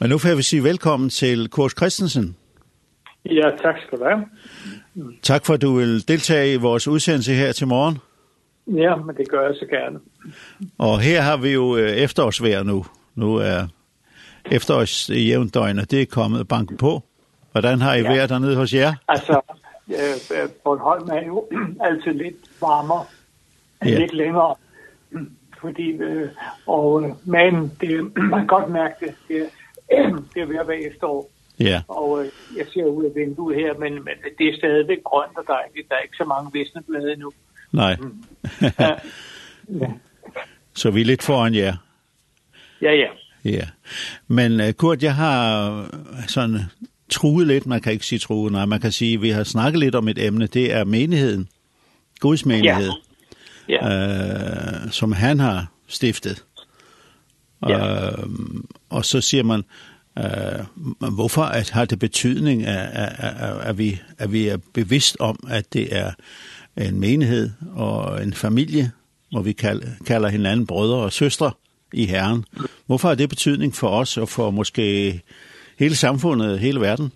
Men nu får vi sige velkommen til Kors Christensen. Ja, tak skal du have. Tak for, at du vil deltage i vores udsendelse her til morgen. Ja, men det gør jeg så gerne. Og her har vi jo efterårsvejr nu. Nu er efterårs jævndøgn, og det er kommet banken på. Hvordan har I ja. været dernede hos jer? Altså, øh, Bornholm er jo altid lidt varmere, ja. lidt længere. Fordi, øh, og, men det, man kan godt mærke det, det det er ved at være efterår. Ja. Og øh, jeg ser ud af vinduet her, men, men det er stadigvæk grønt og dejligt. Der er ikke så mange visne blade endnu. Nej. Ja. ja. Så vi er lidt foran jer. Ja, ja. Ja. Men uh, Kurt, jeg har sådan truet lidt, man kan ikke sige truet, nej, man kan sige, vi har snakket lidt om et emne, det er menigheden, Guds menighed, ja. Ja. Uh, som han har stiftet. Ja. Øh, og så siger man, uh, hvorfor at, har det betydning, at, at, at, at, vi, at vi er bevidst om, at det er en menighed og en familie, hvor vi kalder, kalder hinanden brødre og søstre i Herren. Hvorfor har det betydning for os og for måske hele samfundet, hele verden?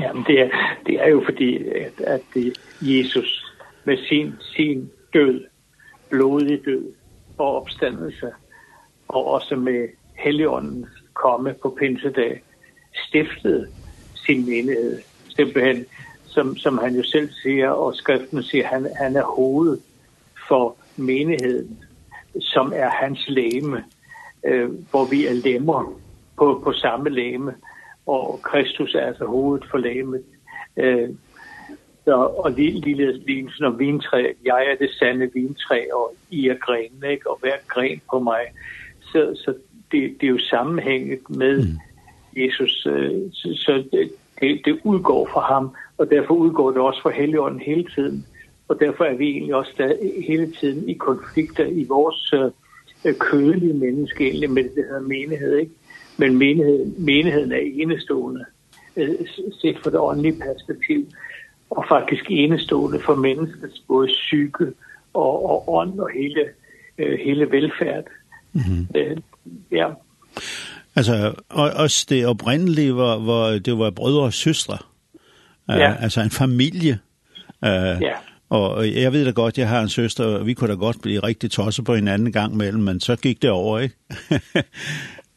Jamen, det er, det er jo fordi, at, at Jesus med sin, sin død, blodig død og opstandelse, og også med Helligånden komme på pinsedag, stiftede sin menighed, simpelthen, som, som han jo selv siger, og skriften siger, han, han er hovedet for menigheden, som er hans læme, øh, hvor vi er lemmer på, på samme læme, og Kristus er altså hovedet for læmet. Øh, så, og ligeledes lignelsen om vintræ, jeg er det sande vintræ, og I er grenene, ikke? og hver gren på mig, Så, så det, det er jo sammenhænget med mm. Jesus, øh, så, så det, det udgår fra ham, og derfor udgår det også fra Helligånden hele tiden. Og derfor er vi egentlig også der hele tiden i konflikter i vores øh, kødelige menneske, egentlig med det, der hedder menighed, ikke? Men menigheden, menigheden er enestående, øh, set fra det åndelige perspektiv, og faktisk enestående for menneskets både psyke og, og ånd og hele, øh, hele velfærd. Mm -hmm. øh, ja. Altså, og, også det oprindelige, hvor, hvor det var brødre og søstre. Uh, ja. Altså en familie. Uh, ja. Og jeg ved da godt, jeg har en søster, og vi kunne da godt blive rigtig tosset på en anden gang mellem, men så gik det over, ikke?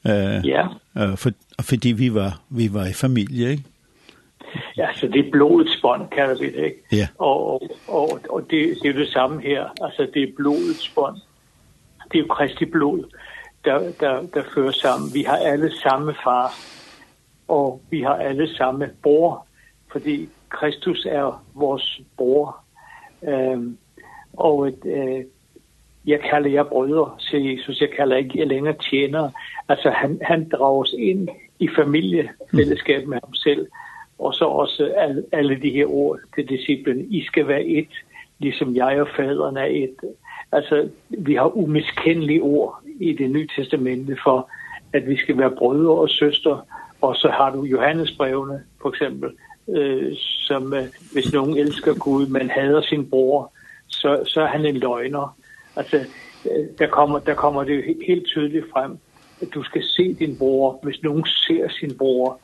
uh, ja. Uh, for, fordi vi var, vi var i familie, ikke? Ja, så det er blodets bånd, kan vi det, ikke? Ja. Og, og, og det, det er det samme her. Altså, det er blodets bånd det er jo Kristi blod, der, der, der fører sammen. Vi har alle samme far, og vi har alle samme bror, fordi Kristus er vores bror. Øhm, og et, øh, jeg kalder jer brødre, siger Jesus. Jeg kalder ikke jer længere tjenere. Altså, han, han drager os ind i familiefællesskab med ham selv. Og så også alle, alle de her ord til disciplen. I skal være et, ligesom jeg og faderen er et. Altså, vi har umiskendelige ord i det nye testamente for, at vi skal være brødre og søster. Og så har du Johannesbrevene, for eksempel, øh, som øh, hvis nogen elsker Gud, men hader sin bror, så, så er han en løgner. Altså, øh, der, kommer, der kommer det helt tydeligt frem, at du skal se din bror. Hvis nogen ser sin bror,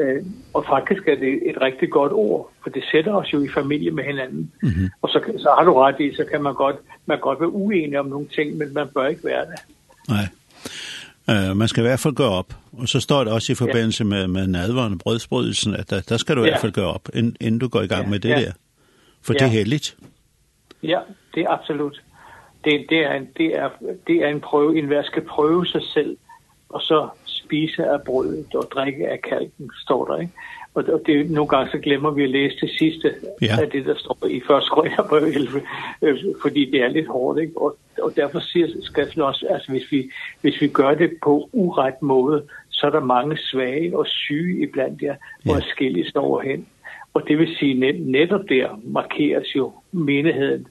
Øh, og faktisk er det et rigtig godt ord, for det sætter os jo i familie med hinanden. Mm -hmm. Og så, så har du ret i, så kan man godt, man kan godt være uenig om nogle ting, men man bør ikke være det. Nej. Uh, man skal i hvert fald gøre op. Og så står det også i forbindelse ja. med, med nadveren og brødsbrydelsen, at der, der skal du ja. i hvert fald gøre op, inden, inden du går i gang ja. med det ja. der. For ja. det er heldigt. Ja, det er absolut. Det, det, er en, det, er, det er en prøve, en hver skal prøve sig selv, og så spise af brødet og drikke af kalken, står der, ikke? Og, og det, nogle gange så glemmer vi at læse det sidste ja. af det, der står i første Korinther 11, øh, fordi det er lidt hårdt, ikke? Og, og derfor siger skriften også, altså hvis vi, hvis vi gør det på uret måde, så er der mange svage og syge iblandt jer, hvor ja. skilles står hen. Og det vil sige, net, netop der markeres jo menigheden,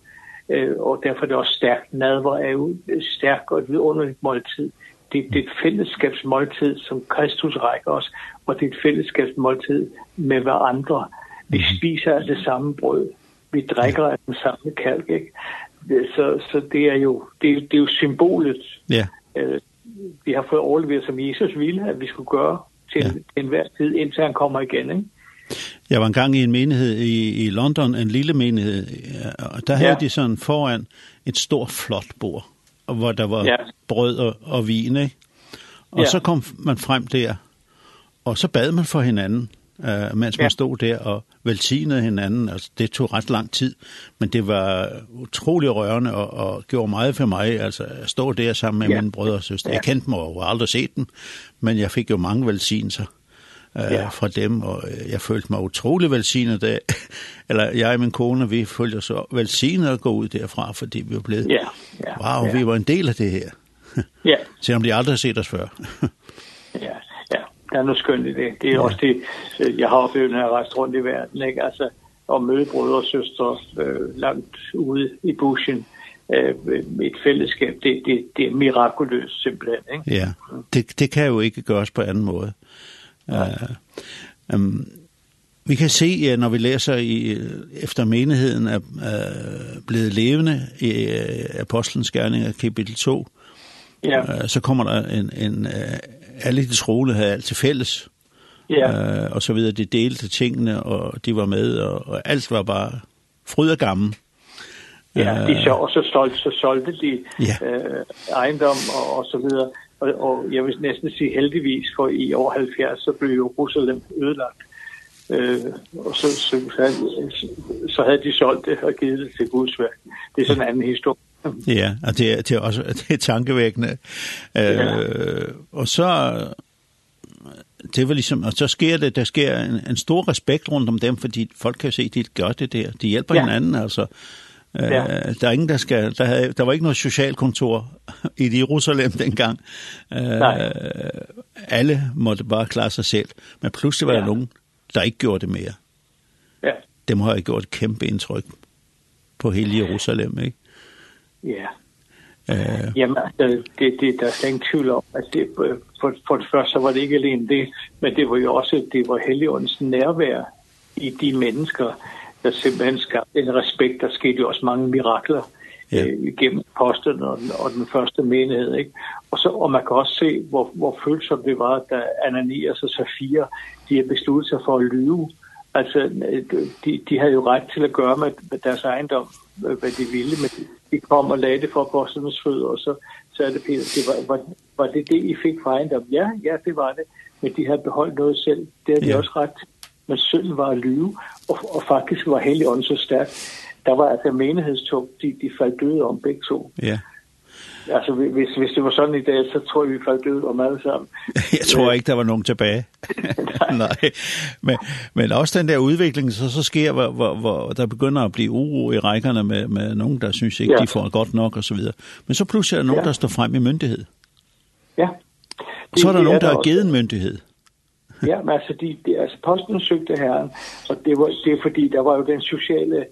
øh, og derfor er det også stærkt. Nadver er jo stærk og et vidunderligt måltid. Det er et fællesskabsmåltid, som Kristus rækker os, og det er et fællesskabsmåltid med hverandre. Vi spiser af det samme brød. Vi drikker af den samme kalk, ikke? Så, så det er jo, det, det er jo symbolet. Ja. Øh, vi har fået overleveret, som Jesus ville, at vi skulle gøre til, ja. til enhver tid, indtil han kommer igen, ikke? Jeg var engang i en menighed i, i London, en lille menighed, og der ja. havde de sådan foran et stort flot bord hvor der var ja. brød og, og vin, ikke? Og ja. så kom man frem der, og så bad man for hinanden, uh, mens man stod der og velsignede hinanden. Altså, det tog ret lang tid, men det var utrolig rørende og, og gjorde meget for mig, altså at stå der sammen med ja. mine brødre og søster. Ja. Jeg kendte dem og har aldrig set dem, men jeg fik jo mange velsignelser øh, ja. fra dem, og jeg følte mig utrolig velsignet der. eller jeg og min kone, vi følte os velsignet at gå ud derfra, fordi vi var blevet, ja. Ja. wow, ja. vi var en del af det her. ja. Selvom de aldrig har set os før. ja, ja, Det er noget skønt i det. Det er ja. også det, jeg har oplevet, når jeg rejst rundt i verden, ikke? Altså, og møde brødre og søstre øh, langt ude i buschen, øh, et fællesskab. Det, det, det er mirakuløst simpelthen. Ikke? Ja, det, det kan jo ikke gøres på anden måde. Uh, um, vi kan se, når vi læser i, efter menigheden er uh, blevet levende i uh, Apostlenes Gerninger, kapitel 2, ja. uh, så kommer der en, en uh, alle de troende havde alt til fælles, ja. uh, og så videre, de delte tingene, og de var med, og, og alt var bare fryd og gammel. Ja, de så også solgte, så solgte de ja. øh, ejendom og, og så videre og, og jeg vil næsten sige heldigvis, for i år 70, så blev Jerusalem ødelagt. Øh, og så, så, så, så havde de solgt det og givet det til Guds værk. Det er sådan en anden historie. Ja, og det er, det er også det er tankevækkende. Øh, ja. Og så det var liksom og så sker det der sker en, en stor respekt rundt om dem fordi folk kan se de gør det der. De hjælper ja. hinanden altså. Ja. Der er ingen, der skal... Der, havde, der var ikke noget socialkontor i Jerusalem dengang. Øh, Nej. Alle måtte bare klare sig selv. Men pludselig var ja. der nogen, der ikke gjorde det mere. Ja. Dem har jeg gjort et kæmpe indtryk på hele Jerusalem, ikke? Ja. Øh. Jamen, altså, det, det, der er slet ingen tvivl om, at det, for, for det første så var det ikke alene det, men det var jo også, det var Helligåndens nærvær i de mennesker, der simpelthen skabte en respekt. Der skete jo også mange mirakler ja. øh, gennem posten og, og den første menighed. Ikke? Og, så, og man kan også se, hvor, hvor følsomt det var, da Ananias og Safira, de har besluttet sig for at lyve. Altså, de, de havde jo ret til at gøre med, med deres ejendom, hvad de ville, men de kom og lagde det for apostlenes fødder, og så, så er det Peter, det var, var, var det det, I fik fra ejendom? Ja, ja, det var det, men de havde beholdt noget selv. Det har de ja. også ret til men synd var at lyve, og, og faktisk var Helligånden så stærk. Der var altså menighedstog, de, de faldt døde om begge to. Ja. Altså, hvis, hvis det var sådan i dag, så tror jeg, vi faldt døde om alle sammen. jeg tror ikke, der var nogen tilbage. Nej. Men, men også den der udvikling, så, så sker, hvor, hvor, hvor der begynder at blive uro i rækkerne med, med nogen, der synes ikke, ja. de får godt nok og så videre. Men så pludselig er der nogen, ja. der står frem i myndighed. Ja. Det, og så er der det nogen, der, har givet en myndighed. Ja, men altså, de, de, altså posten søgte herren, og det, var, det er fordi, der var jo den sociale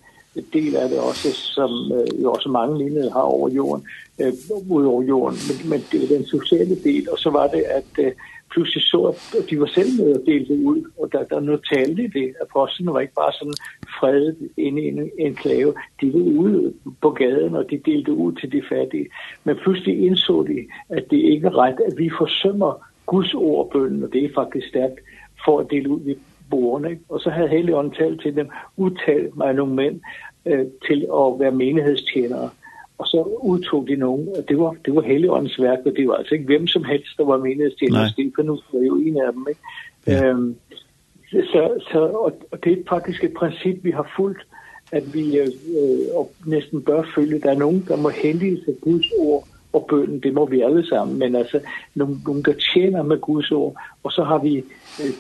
del af det også, som øh, jo også mange lignede har over jorden, øh, ud over jorden, men, men det var den sociale del, og så var det, at øh, pludselig så, at de var selv med at dele det ud, og der, der noget talte i det, at posten var ikke bare sådan fredet inde i en enklave, de var ude på gaden, og de delte ud til de fattige, men pludselig indså de, at det ikke er ret, at vi forsømmer Guds ord bønnen, og det er faktisk stærkt, for at dele ud i borgerne. Og så havde Helligånden talt til dem, udtalt mig nogle mænd øh, til at være menighedstjenere. Og så udtog de nogen, og det var, det var Helligåndens værk, og det var altså ikke hvem som helst, der var menighedstjenere. Stefanus var jo en af dem. Ikke? Ja. Øhm, så, så, og, og det er faktisk et princip, vi har fulgt, at vi øh, og næsten bør følge. Der er nogen, der må hellige sig Guds ord, og bønden, det må vi alle sammen, men altså nogen, nogen der tjener med Guds ord, og så har vi,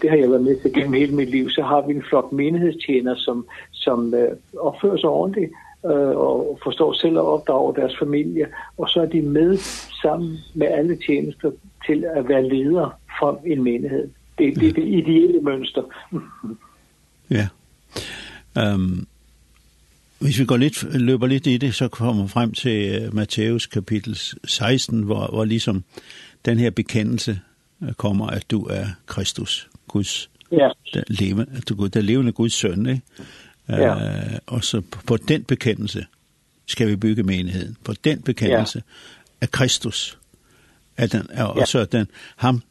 det har jeg været med til gennem hele mit liv, så har vi en flok menighedstjener, som, som øh, opfører sig ordentligt, øh, og forstår selv at opdrage deres familie, og så er de med sammen med alle tjenester til at være ledere for en menighed. Det, det er det ideelle mønster. ja. Um, Hvis vi går lidt, løber lidt i det, så kommer vi frem til Matthæus kapitel 16, hvor, hvor ligesom den her bekendelse kommer, at du er Kristus, Guds ja. der, leve, at du, er der levende Guds søn. Ikke? Ja. Uh, og så på, på den bekendelse skal vi bygge menigheden. På den bekendelse ja. af Kristus. At den, er, ja. Og så den, ham,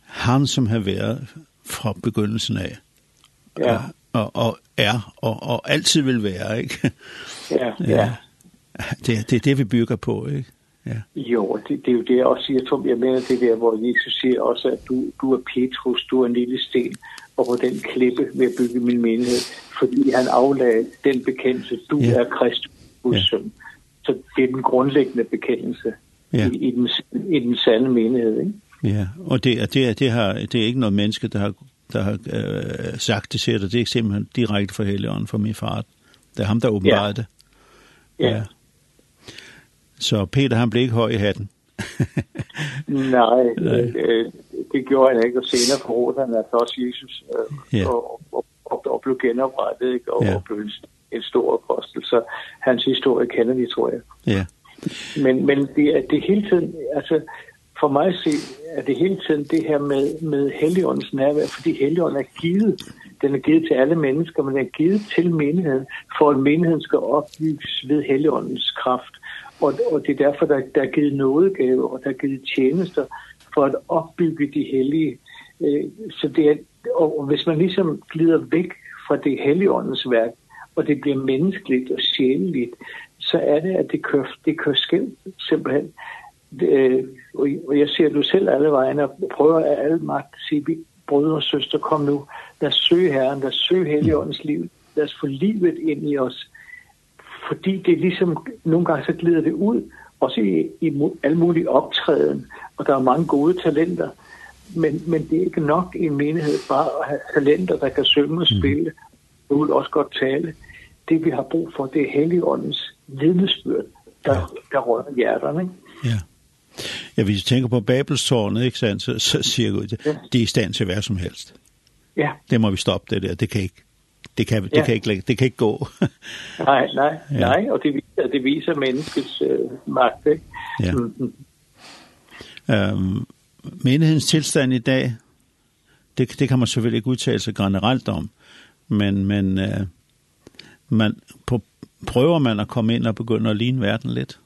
han som har været fra begyndelsen af, ja. er, og, og er og, og altid vil være, ikke? Ja, ja. ja. Det, det er det, vi bygger på, ikke? Ja. Jo, det, det er jo det, jeg også siger, Tom, jeg mener det der, hvor Jesus siger også, at du, du er Petrus, du er en lille sten, og på den klippe vil jeg bygge min menighed, fordi han aflagde den bekendelse, du ja. er Kristus ja. søn. Så det er den grundlæggende bekendelse ja. i, i, den, i den sande menighed, ikke? Ja, og det, det, det, har, det er ikke noget menneske, der har der har øh, sagt det til dig, det er simpelthen direkte for Helligånden, for min far. Det er ham, der åbenbarede ja. det. Ja. ja. Så Peter, han blev ikke høj i hatten. Nej, det, det gjorde han ikke, og senere forrådte han altså også Jesus, øh, ja. og, og, og, og blev genoprettet, ikke? Og, ja. og blev en, en stor apostel, så hans historie kender vi, tror jeg. Ja. Men, men det, det hele tiden, altså, for mig se, er det hele tiden det her med, med Helligåndens nærvær, fordi Helligånden er givet. Den er givet til alle mennesker, men den er givet til menigheden, for at menigheden skal opbygges ved Helligåndens kraft. Og, og det er derfor, der, der er givet nådegave, og der er givet tjenester for at opbygge de hellige. Så det er, og hvis man ligesom glider væk fra det Helligåndens værk, og det bliver menneskeligt og sjæleligt, så er det, at det kører, det kører skæld, simpelthen det, og, jeg ser du selv alle vejene og prøver af alle magt at sige, vi brødre og søster, kom nu, lad os søge Herren, lad os søge Helligåndens liv, lad os få livet ind i os, fordi det er ligesom, nogle gange så glider det ud, også i, i alle mulige optræden, og der er mange gode talenter, men, men det er ikke nok i en menighed bare at have talenter, der kan synge og spille, og mm. også godt tale. Det vi har brug for, det er Helligåndens vidnesbyrd, der, ja. der rører hjerterne. Ikke? Ja. Ja, hvis du tænker på Babelstårnet, ikke sandt, så, så siger Gud, ja. det er i stand til hvad som helst. Ja. Det må vi stoppe det der, det kan ikke. Det kan, det ja. kan ikke, det kan ikke gå. nej, nej, ja. nej, og det viser, det viser menneskets øh, magt, ikke? Ja. Mm -hmm. menighedens tilstand i dag, det, det kan man selvfølgelig ikke udtale sig generelt om, men, men øh, man, på, prøver man at komme ind og begynde at ligne verden lidt?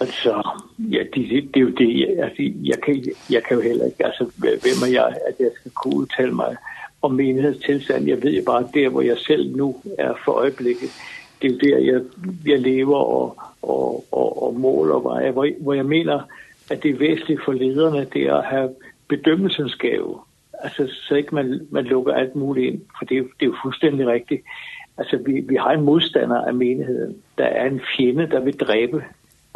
Altså, ja, det, det, det er jo det, altså, jeg, kan, jeg kan jo heller ikke, altså, hvem er jeg, at jeg skal kunne udtale mig om menighedstilstand. Jeg ved jo bare, der hvor jeg selv nu er for øjeblikket, det er jo der, jeg, jeg lever og, og, og, og måler, hvor jeg, hvor, hvor jeg mener, at det er væsentligt for lederne, det er at have bedømmelsens gave. Altså, så ikke man, man lukker alt muligt ind, for det det er jo fuldstændig rigtigt. Altså, vi, vi har en modstander af menigheden. Der er en fjende, der vil dræbe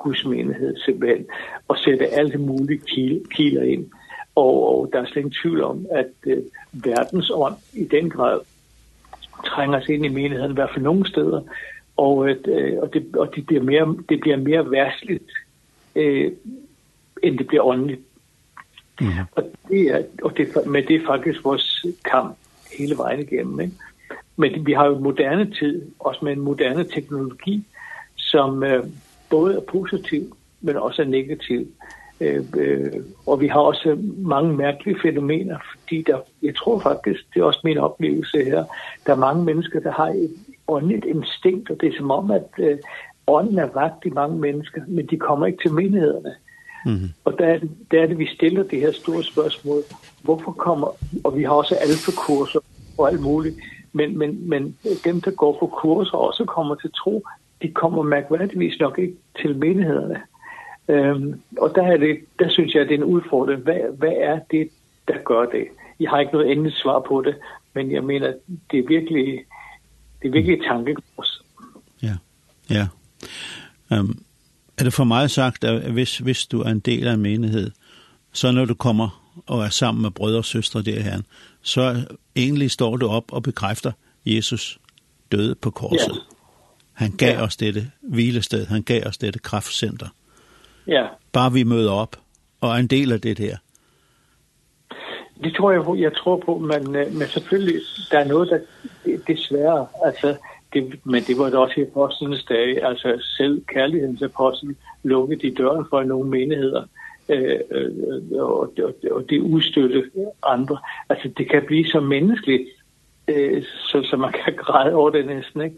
gudsmenighed simpelthen, og sætte alle mulige kiler ind. Og, og der er slet ingen tvivl om, at øh, verdens ånd i den grad trænger sig ind i menigheden, i hvert fald nogle steder, og, øh, og, det, og det, bliver mere, det bliver mere værsligt, øh, end det bliver åndeligt. Ja. Mm -hmm. Og, det er, og det, men det er faktisk vores kamp hele vejen igennem. Ikke? Men vi har jo moderne tid, også med en moderne teknologi, som, øh, både er positiv, men også er negativ. Øh, øh, og vi har også mange mærkelige fænomener, fordi der, jeg tror faktisk, det er også min oplevelse her, der er mange mennesker, der har et åndeligt instinkt, og det er som om, at øh, ånden er vagt i mange mennesker, men de kommer ikke til menighederne. Mm -hmm. Og der er, det, der er det, vi stiller det her store spørgsmål, hvorfor kommer, og vi har også alfa-kurser og alt muligt, men, men, men dem, der går på kurser, også kommer til tro, de kommer mærkværdigvis nok ikke til menighederne. Øhm, og der, er det, der synes jeg, at det er en udfordring. Hvad, hvad er det, der gør det? Jeg har ikke noget endeligt svar på det, men jeg mener, det er virkelig, det er virkelig tankekors. Ja, ja. Um, er det for mig sagt, at hvis, hvis du er en del af en menighed, så når du kommer og er sammen med brødre og søstre der her, så egentlig står du op og bekræfter Jesus døde på korset. Ja Han gav ja. os dette hvilested, han gav os dette kraftcenter. Ja. Bare vi møder op og er en del af det her. Det tror jeg, jeg tror på, men, men selvfølgelig, der er noget, der desværre, altså, det, men det var det også i apostlenes dage, altså selv kærlighedens apostel lukkede de døren for nogle menigheder, øh, og, og, og det udstøtte andre. Altså det kan blive så menneskeligt, øh, så, så man kan græde over det næsten, ikke?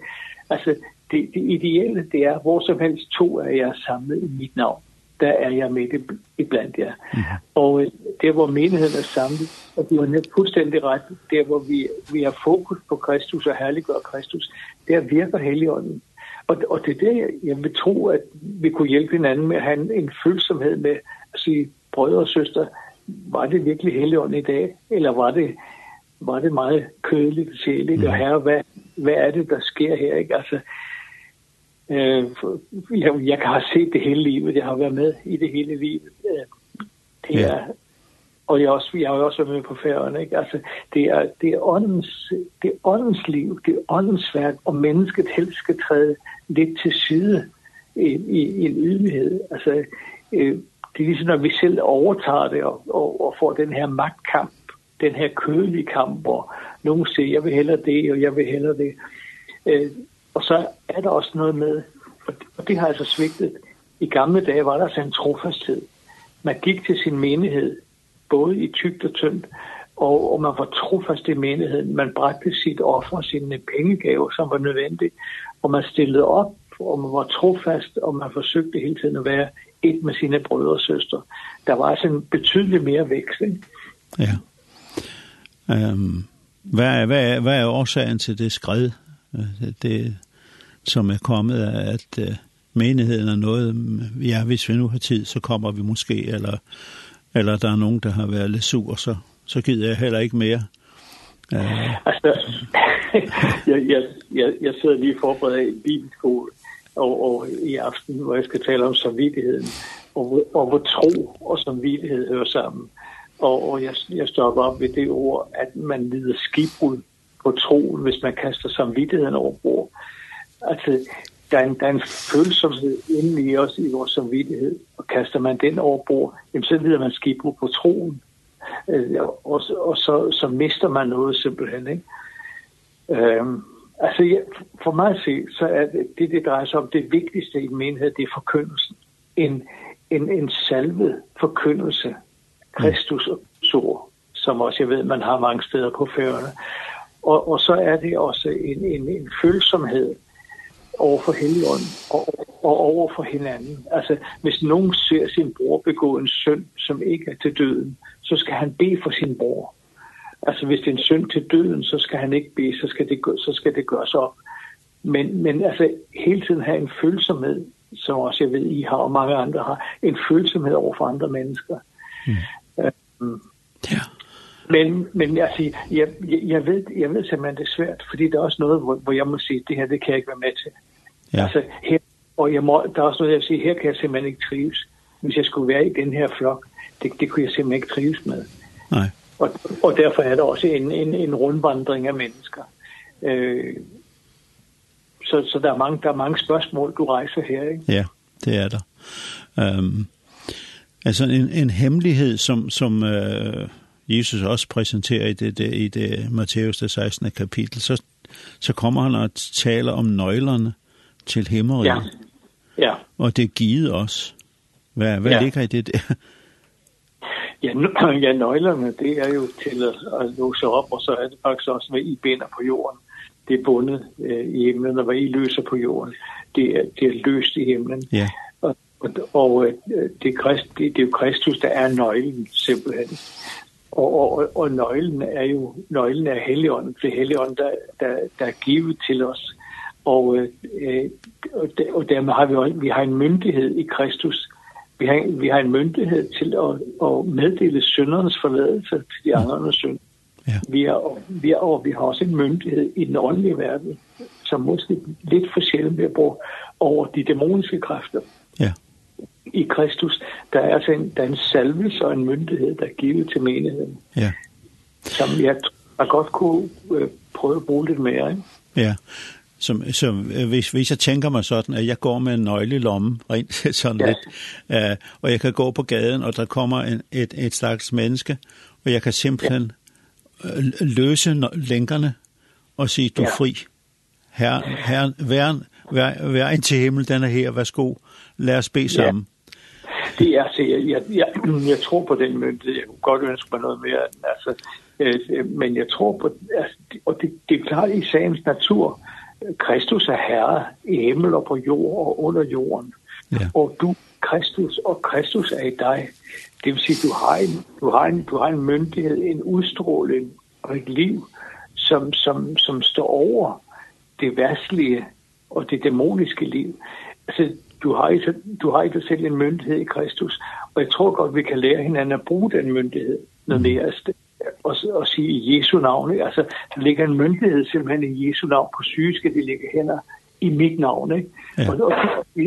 Altså det, det ideelle, det er, hvor som helst to af jer samlet i mit navn, der er jeg midt i blandt jer. Ja. Og det, hvor menigheden er samlet, og det var net fuldstændig ret, der hvor vi, vi har fokus på Kristus og herliggør Kristus, der virker Helligånden. Og, og det er det, jeg vil tro, at vi kunne hjælpe hinanden med at have en følsomhed med at sige, brødre og søster, var det virkelig Helligånden i dag, eller var det var det meget kødeligt og sjæligt, mm. og herre, hvad, hvad er det, der sker her? Ikke? Altså, Øh, jeg, jeg kan have set det hele livet. Jeg har været med i det hele livet. Øh, det er. Og jeg, også, jeg har også været med på færgerne. Ikke? Altså, det, er, det, er åndens, det er åndens liv, det er åndens værk, og mennesket helst skal træde lidt til side i, i, i en ydmyghed. Altså, øh, det er ligesom, når vi selv overtager det og, og, og får den her magtkamp, den her kødelige kamp, hvor nogen siger, jeg vil hellere det, og jeg vil hellere det. Øh, Og så er der også noget med, og det har altså svigtet. I gamle dage var der altså en trofasthed. Man gik til sin menighed, både i tygt og tyndt, og, og man var trofast i menigheden. Man bragte sit offer, sine pengegave, som var nødvendig, og man stillede op, og man var trofast, og man forsøgte hele tiden at være et med sine brødre og søstre. Der var altså en betydelig mere vækst, ikke? Ja. Um, hvad, hvad, hvad er årsagen til det skred, det som er kommet er, at uh, menigheden er noget, ja, hvis vi nu har tid, så kommer vi måske, eller, eller der er nogen, der har været lidt sur, så, så gider jeg heller ikke mere. uh, Altså, jeg, jeg, jeg, jeg sidder lige forberedt i bibelskole, og, og i aften, hvor jeg skal tale om samvittigheden, og, og hvor tro og samvittighed hører sammen. Og, og jeg, jeg stopper op ved det ord, at man lider skibbrud på tro, hvis man kaster samvittigheden over bord. Altså, der er en, der er en følsomhed inde i os, i vores samvittighed, og kaster man den over bord, jamen så lider man skibbrug på troen, øh, og, og så, så mister man noget simpelthen, ikke? Øhm, altså, ja, for mig at se, så er det, det, det drejer sig om, det vigtigste i menighed, det er forkyndelsen. En, en, en salvet forkyndelse, Kristus og ord, som også jeg ved, man har mange steder på færgerne. Og, og så er det også en, en, en følsomhed over for helligånden og, og over for hinanden. Altså, hvis nogen ser sin bror begå en synd, som ikke er til døden, så skal han bede for sin bror. Altså, hvis det er en synd til døden, så skal han ikke bede, så skal det, så skal det gøres op. Men, men altså, hele tiden have en følsomhed, som også jeg ved, I har, og mange andre har, en følsomhed over for andre mennesker. Mm. Øhm, ja. Men, men jeg, siger, jeg, jeg, ved, jeg ved simpelthen, det er svært, fordi der er også noget, hvor, hvor jeg må sige, det her, det kan jeg ikke være med til. Ja. Altså, her, og jeg må, der er også noget, jeg siger, her kan jeg simpelthen ikke trives. Hvis jeg skulle være i den her flok, det, det kunne jeg simpelthen ikke trives med. Nej. Og, og derfor er der også en, en, en rundvandring af mennesker. Øh, så, så der er mange, der er mange spørgsmål, du rejser her, ikke? Ja, det er der. Øhm, altså en, en hemmelighed, som, som øh, Jesus også præsenterer i det, det, i det Matteus det 16. kapitel, så, så kommer han og taler om nøglerne til himmelen. Ja. ja. Og det er givet os. Hvad, hvad ja. ligger i det der? Ja, ja, nøglerne, det er jo til at, at låse op, og så er det faktisk også, hvad I binder på jorden. Det er bundet øh, i himlen, og hvad I løser på jorden, det er, det er løst i himlen. Ja. Og, og, og det, er Christ, det, det er jo Kristus, der er nøglen, simpelthen. Og, og, og, nøglen er jo nøglen er Helligånden, for Helligånden der, der, der er givet til os. Og, øh, og dermed har vi, også, vi har en myndighed i Kristus. Vi har, vi har en myndighed til at, at meddele syndernes forladelse til de andre synd. Ja. Vi, er, vi, er, og vi har også en myndighed i den åndelige verden, som måske lidt for sjældent bliver brugt over de dæmoniske kræfter i Kristus, der er altså en, der er en salvelse og en myndighed, der er givet til menigheden. Ja. Som jeg, jeg godt kunne øh, prøve at bruge lidt mere, ikke? Ja, som, som hvis, hvis jeg tænker mig sådan, at jeg går med en nøgle i lommen, rent sådan ja. lidt, øh, og jeg kan gå på gaden, og der kommer en, et, et slags menneske, og jeg kan simpelthen ja. løse lænkerne og sige, du er ja. fri. Herren, herren, væren, vær, vær ind til himmel, den er her, værsgo, lad os bede sammen det er, så jeg, jeg, jeg, jeg tror på den myndighed. Jeg kunne godt ønske mig noget mere. Altså, øh, men jeg tror på, altså, og det, det er klart i sagens natur, Kristus er herre i himmel og på jord og under jorden. Ja. Og du, Kristus, og Kristus er i dig. Det vil sige, du har en, du har en, du har en myndighed, en udstråling og et liv, som, som, som står over det værtslige og det dæmoniske liv. Altså, du har ikke, du har ikke selv en myndighed i Kristus, og jeg tror godt, vi kan lære hinanden at bruge den myndighed noget mere af sted og, og sige i Jesu navn. Altså, der ligger en myndighed simpelthen i Jesu navn på syge, skal de ligge hænder i mit navn. Ikke? Ja. Og, og,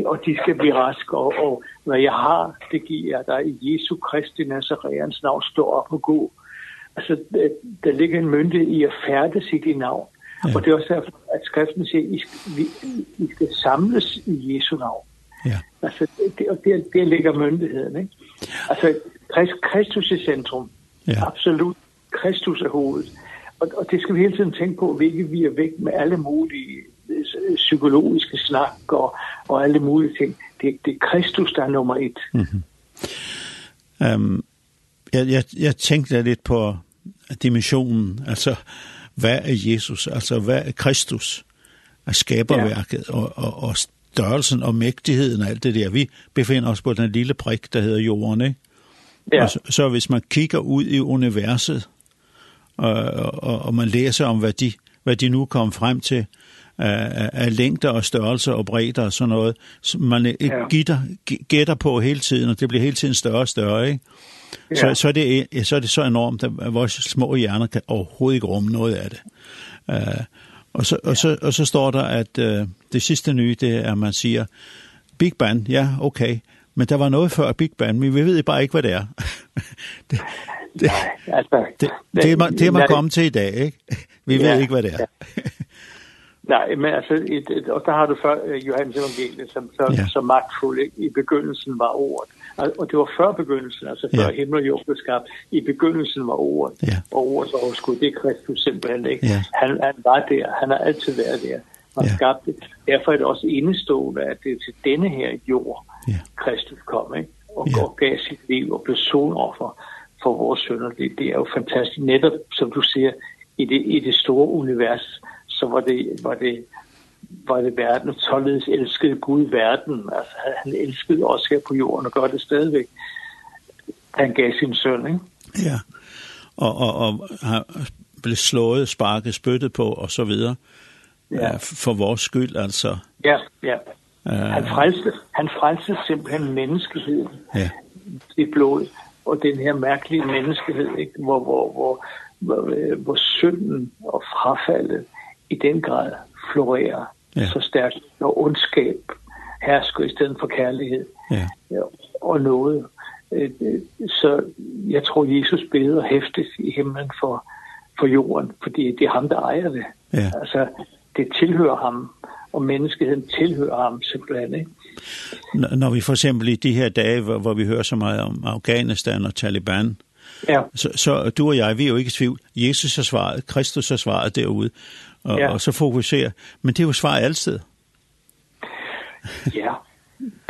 og de skal blive raske, og, og hvad jeg har, det giver jeg dig i Jesu Kristi Nazareans navn, stå op og gå. Altså, der, der ligger en myndighed i at færdes i dit navn. Ja. Og det er også derfor, at skriften siger, at I skal, vi, I skal samles i Jesu navn. Ja. Altså, det, og det, det ligger myndigheden, ikke? Altså, Krist, Kristus i centrum. Ja. Absolut. Kristus er hovedet. Og, og det skal vi hele tiden tænke på, hvilket vi er væk med alle mulige psykologiske snak og, og alle mulige ting. Det, det er Kristus, der er nummer et. Mm -hmm. um, jeg, jeg, jeg tænkte lidt på dimensionen, altså hvad er Jesus, altså hvad er Kristus, er skaberværket, ja. og, og, og størrelsen og mægtigheden og alt det der. Vi befinder os på den lille prik, der hedder jorden, ikke? Ja. Og så, så hvis man kigger ud i universet, og, og, og man læser om, hvad de, hvad de nu kom frem til, af, af længder og størrelser og bredder og sådan noget, så man ikke ja. gitter, gætter på hele tiden, og det bliver hele tiden større og større, ikke? Ja. Så, så, er det, så er det så enormt, at vores små hjerner kan overhovedet ikke rumme noget af det. Uh, Og så, og, så, og så står der, at øh, det sidste nye, det er, at man siger, Big Bang, ja, okay, men der var noget før Big Bang, men vi ved bare ikke, hvad det er. det, det, altså, det, det, er man, det er man kommet til i dag, ikke? Vi ved ja, ikke, hvad det er. Nej, men altså, et, et, og der har du før Johannes Evangeliet, som, som, ja. så magtfuld, ikke? I begyndelsen var ordet og det var før begyndelsen, altså før ja. himmel og jord blev skabt. I begyndelsen var ordet, ja. og ordet ordets overskud, det er Kristus simpelthen ikke. Ja. Han, han var der, han har altid været der. Han ja. skabte det. Derfor er det også indestående, at det er til denne her jord, ja. Kristus kom, ikke? og ja. Og gav sit liv og blev sonoffer for vores sønner. Det, det er jo fantastisk. Netop, som du siger, i det, i det store univers, så var det, var det var det verden, og således elskede Gud verden. Altså, han elskede os her på jorden og gør det stadigvæk. Han gav sin søn, ikke? Ja, og, og, og blev slået, sparket, spyttet på og så videre. Ja. For vores skyld, altså. Ja, ja. Han frelste, han frelste simpelthen menneskeheden ja. i blod, og den her mærkelige menneskehed, ikke? Hvor, hvor, hvor, hvor, hvor synden og frafaldet i den grad florerer ja. så stærkt, og ondskab hersker i stedet for kærlighed ja. Ja, og noget. Så jeg tror, Jesus beder hæftigt i himlen for, for jorden, fordi det er ham, der ejer det. Ja. Altså, det tilhører ham, og menneskeheden tilhører ham simpelthen, ikke? Når vi for eksempel i de her dage, hvor vi hører så meget om Afghanistan og Taliban, Ja. Så, så du og jeg, vi er jo ikke i tvivl. Jesus har svaret, Kristus har svaret derude, og, ja. og så fokuserer. Men det er jo svaret altid. ja,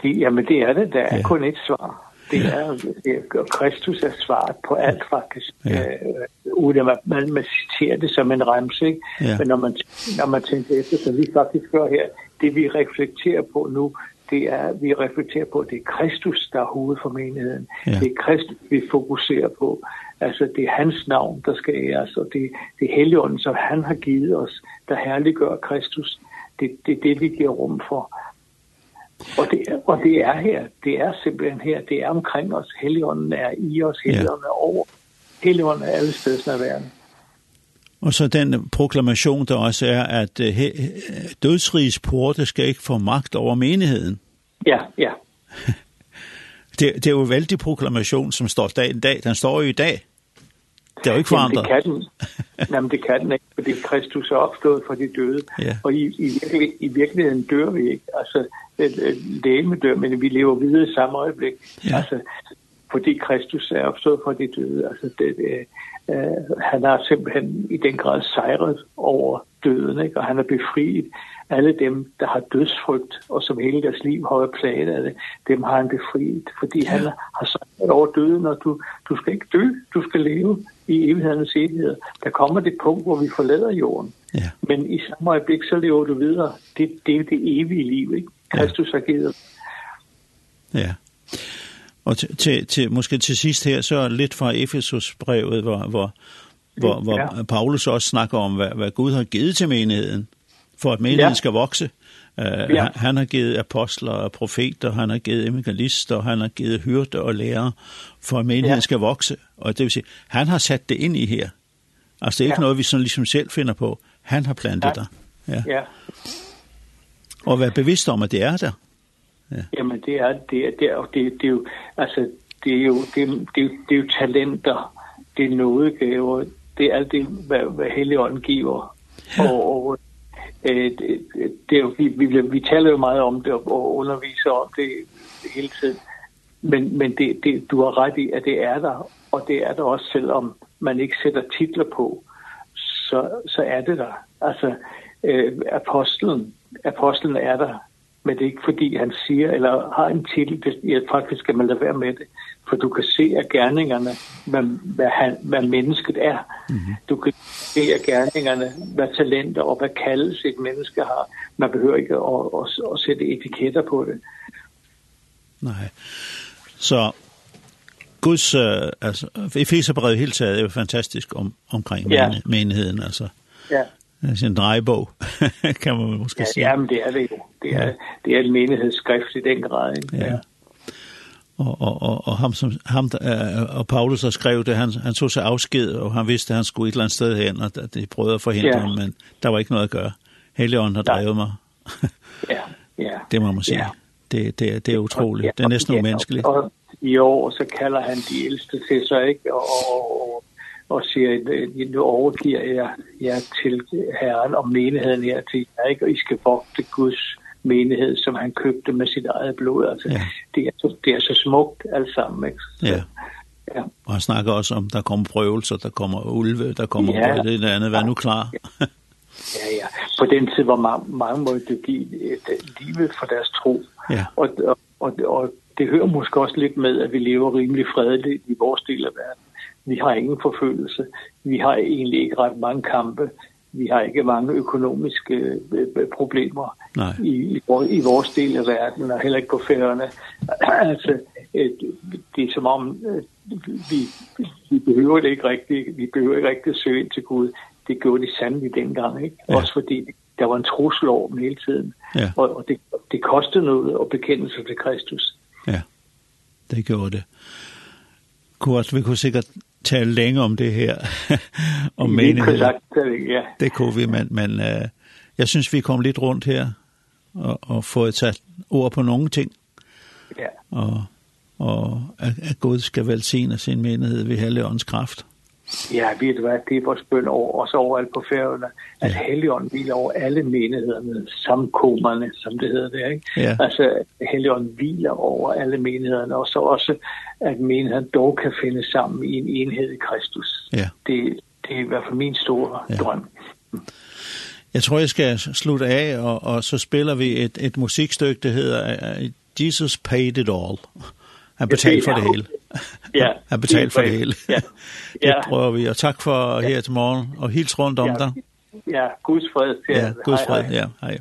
det, jamen det er det. Der er ja. kun et svar. Det er, det, Kristus er svaret på alt faktisk. Ja. Øh, uden at man, man citerer det som en remse, ikke? Ja. Men når man, når man tænker efter, som vi faktisk gør her, det vi reflekterer på nu, det er, vi reflekterer på, at det er Kristus, der er hovedet for menigheden. Ja. Det er Kristus, vi fokuserer på. Altså, det er hans navn, der skal æres, og det, det er heligånden, som han har givet os, der herliggør Kristus. Det, det er det, vi giver rum for. Og det, er, og det er her, det er simpelthen her, det er omkring os. Heligånden er i os, helligånden er over. Heligånden er alle steder i verden. Og så den proklamation, der også er, at dødsrigets porte skal ikke få magt over menigheden. Ja, ja. det, det er jo en vældig proklamation, som står dag i dag. Den står jo i dag. Det er jo ikke forandret. Jamen, det kan den. Jamen, det kan den ikke, fordi Kristus er opstået fra de døde. Ja. Og i, i, virkelig, i virkeligheden dør vi ikke. Altså, læme dør, men vi lever videre i samme øjeblik. Ja. Altså, fordi Kristus er opstået fra de døde. Altså det, det, øh, han har simpelthen i den grad sejret over døden, ikke? og han har befriet alle dem, der har dødsfrygt, og som hele deres liv har været plaget af det, dem har han befriet, fordi ja. han har sejret over døden, og du, du skal ikke dø, du skal leve i evighedens evighed. Der kommer det punkt, hvor vi forlader jorden. Ja. Men i samme øjeblik, så lever du videre. Det, det er det evige liv, ikke? Kristus ja. har givet. Ja. Og til, til, til, måske til sidst her, så lidt fra Efesus-brevet, hvor, hvor, hvor, hvor ja. Paulus også snakker om, hvad, hvad Gud har givet til menigheden, for at menigheden ja. skal vokse. Uh, ja. Han har givet apostler og profeter, han har givet evangelister, han har givet hyrde og lærere, for at menigheden ja. skal vokse. Og det vil sige, han har sat det ind i her. Altså, det er ikke ja. noget, vi sådan ligesom selv finder på. Han har plantet ja. der. Ja. ja. Og vær bevidst om, at det er der. Ja. Jamen det er det er det, og det det er jo altså det er jo det det, det er jo talenter, det er nådegaver, det er alt det hvad, hvad Helligånden giver. Ja. Og, og øh, det, det er jo, vi, vi, vi taler jo meget om det og underviser om det hele tiden. Men, men det, det, du har ret i, at det er der, og det er der også, selvom man ikke sætter titler på, så, så er det der. Altså, øh, apostlen, apostlen er der men det er ikke fordi han siger, eller har en titel, ja, faktisk skal man lade være med det, for du kan se af gerningerne, hvad, hvad, han, hvad mennesket er. Mm -hmm. Du kan se af gerningerne, hvad talenter og hvad kaldes et menneske har. Man behøver ikke at, at, at sætte etiketter på det. Nej. Så Guds, øh, altså, Efeserbrevet hele taget er jo fantastisk om, omkring ja. menigheden, altså. Ja sin drejebog, kan man måske ja, sige. Jamen, det er det jo. Det er, ja. det er en menighedsskrift i den grad. Ikke? Ja. Og, og, og, og, ham, som, ham, øh, og Paulus, har skrevet det, han, han tog sig afsked, og han vidste, at han skulle et eller andet sted hen, og de prøvede at forhindre ja. ham, men der var ikke noget at gøre. Helligånden har drevet mig. ja, ja. Det må man sige. Ja. Det, det, det er utroligt. Ja, det er næsten ja, umenneskeligt. Og i år, så kalder han de ældste til sig, ikke? Og, og, og siger, at nu overgiver jeg jer til Herren og menigheden her til jer, ikke? og I skal vogte Guds menighed, som han købte med sit eget blod. Altså, ja. det, er så, det er så smukt alt sammen. Ikke? Så, ja. ja. Og han snakker også om, der kommer prøvelser, der kommer ulve, der kommer ja. det eller andet. Vær nu klar. ja, ja. På den tid, hvor man, mange måtte give et livet for deres tro. Ja. Og, og, og, og det hører måske også lidt med, at vi lever rimelig fredeligt i vores del af verden. Vi har ingen forfølgelse. Vi har egentlig ikke ret mange kampe. Vi har ikke mange økonomiske problemer Nej. i, i, i vores del af verden, og heller ikke på færgerne. altså, det er som om, vi, vi behøver det ikke rigtigt. Vi behøver ikke rigtigt søge ind til Gud. Det gjorde de sandelig dengang, ikke? Ja. Også fordi der var en trussel over dem hele tiden. Ja. Og, og det, det kostede noget at bekende sig til Kristus. Ja, det gjorde det. Kurt, vi kunne sikkert tale længe om det her. om menighed. ja. Det kunne vi, men, men uh, jeg synes, vi kom lidt rundt her og, og fået sat ord på nogle ting. Ja. Og, og at, at Gud skal velsigne sin menighed ved Helligåndens kraft. Ja, vi er vores bøn over også overalt på færgerne, at ja. Helligånden hviler over alle menighederne, samkommerne, som det hedder der, ikke? Ja. Altså, Helligånden hviler over alle menighederne, og så også, at menigheden dog kan finde sammen i en enhed i Kristus. Ja. Det, det er i hvert fald min store ja. drøm. Jeg tror, jeg skal slutte af, og, og så spiller vi et, et musikstykke, der hedder Jesus Paid It All. Han betalte for det hele. Ja. Han betalte for det hele. Ja. det prøver vi. Og tak for her til morgen, og hils rundt om dig. Ja, Guds fred. Ja, Guds fred. Ja, hej.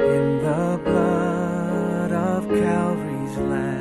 in the blood of Calvary's lamb.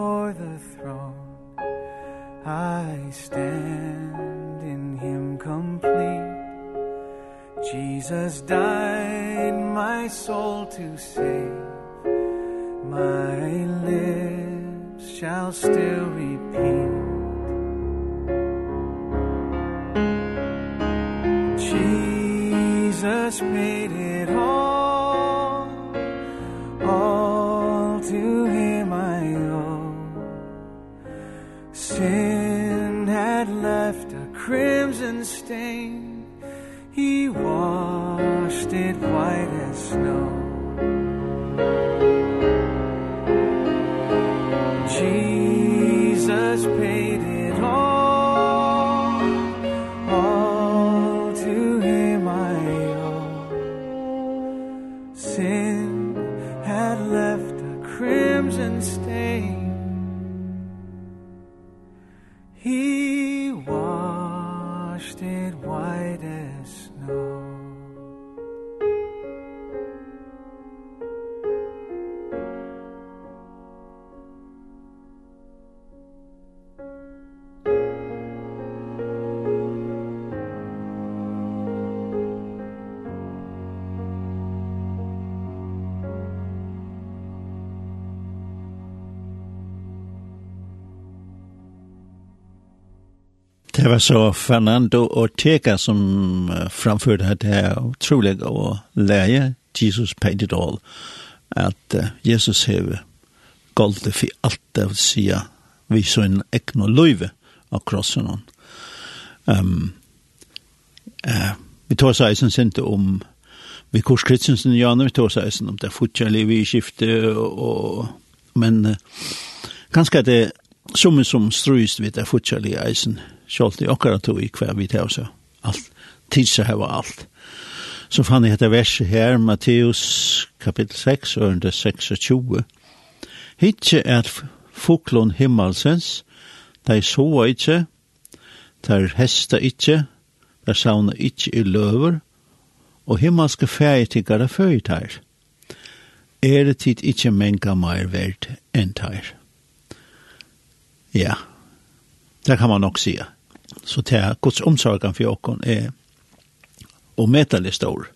before the throne I stand in him complete. Jesus died my soul to save. My lips shall still repeat He Det var så Fernando Ortega som framförde det er utrolig och lære Jesus paid it all. Att Jesus har det för allt det å si vi så en ekno løyve av krossen. Um, uh, vi tar seg som sinte om vi kurs Kristensen ja vi tar seg som om det fortsätter vi skifte och men uh, kanskje det som som strøyst vi det fortsätter i eisen kjolt i okkara tog i hver vi tar så alt, tidsa heva alt. Så fann jeg etter verset her, Matteus kapittel 6, ørende 26. Hitje er fuklon himmelsens, de sova ikkje, de hesta ikkje, de sauna ikkje i løver, og himmelske fægetikkare føyt her. Er det tid ikkje menga meir verd enn her. Ja, det kan man nok sige. Så det er Guds omsorgen for åkken er og medelig stor.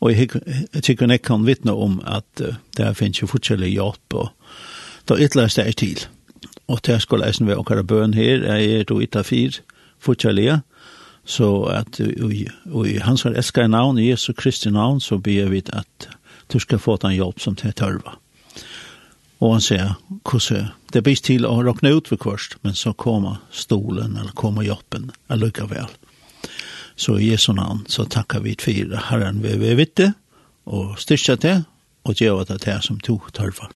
Og jeg, jeg tykker jeg kan vittne om at uh, det finnes jo forskjellig hjelp, og det er ytterligere steg til. Og det skal jeg være åkere bøn her, jeg er då ytter fire forskjellige, så at og i hans har elskar navn, Jesu Kristi navn, så ber vi at du skal få den hjelp som det tørver. Og han sier, hvordan det er best til å råkne ut ved kvørst, men så kommer stolen eller kommer joppen vel. Så i Jesu navn så takkar vi for Herren vi vil vite, og styrke til, og gjøre det til som to tørfer.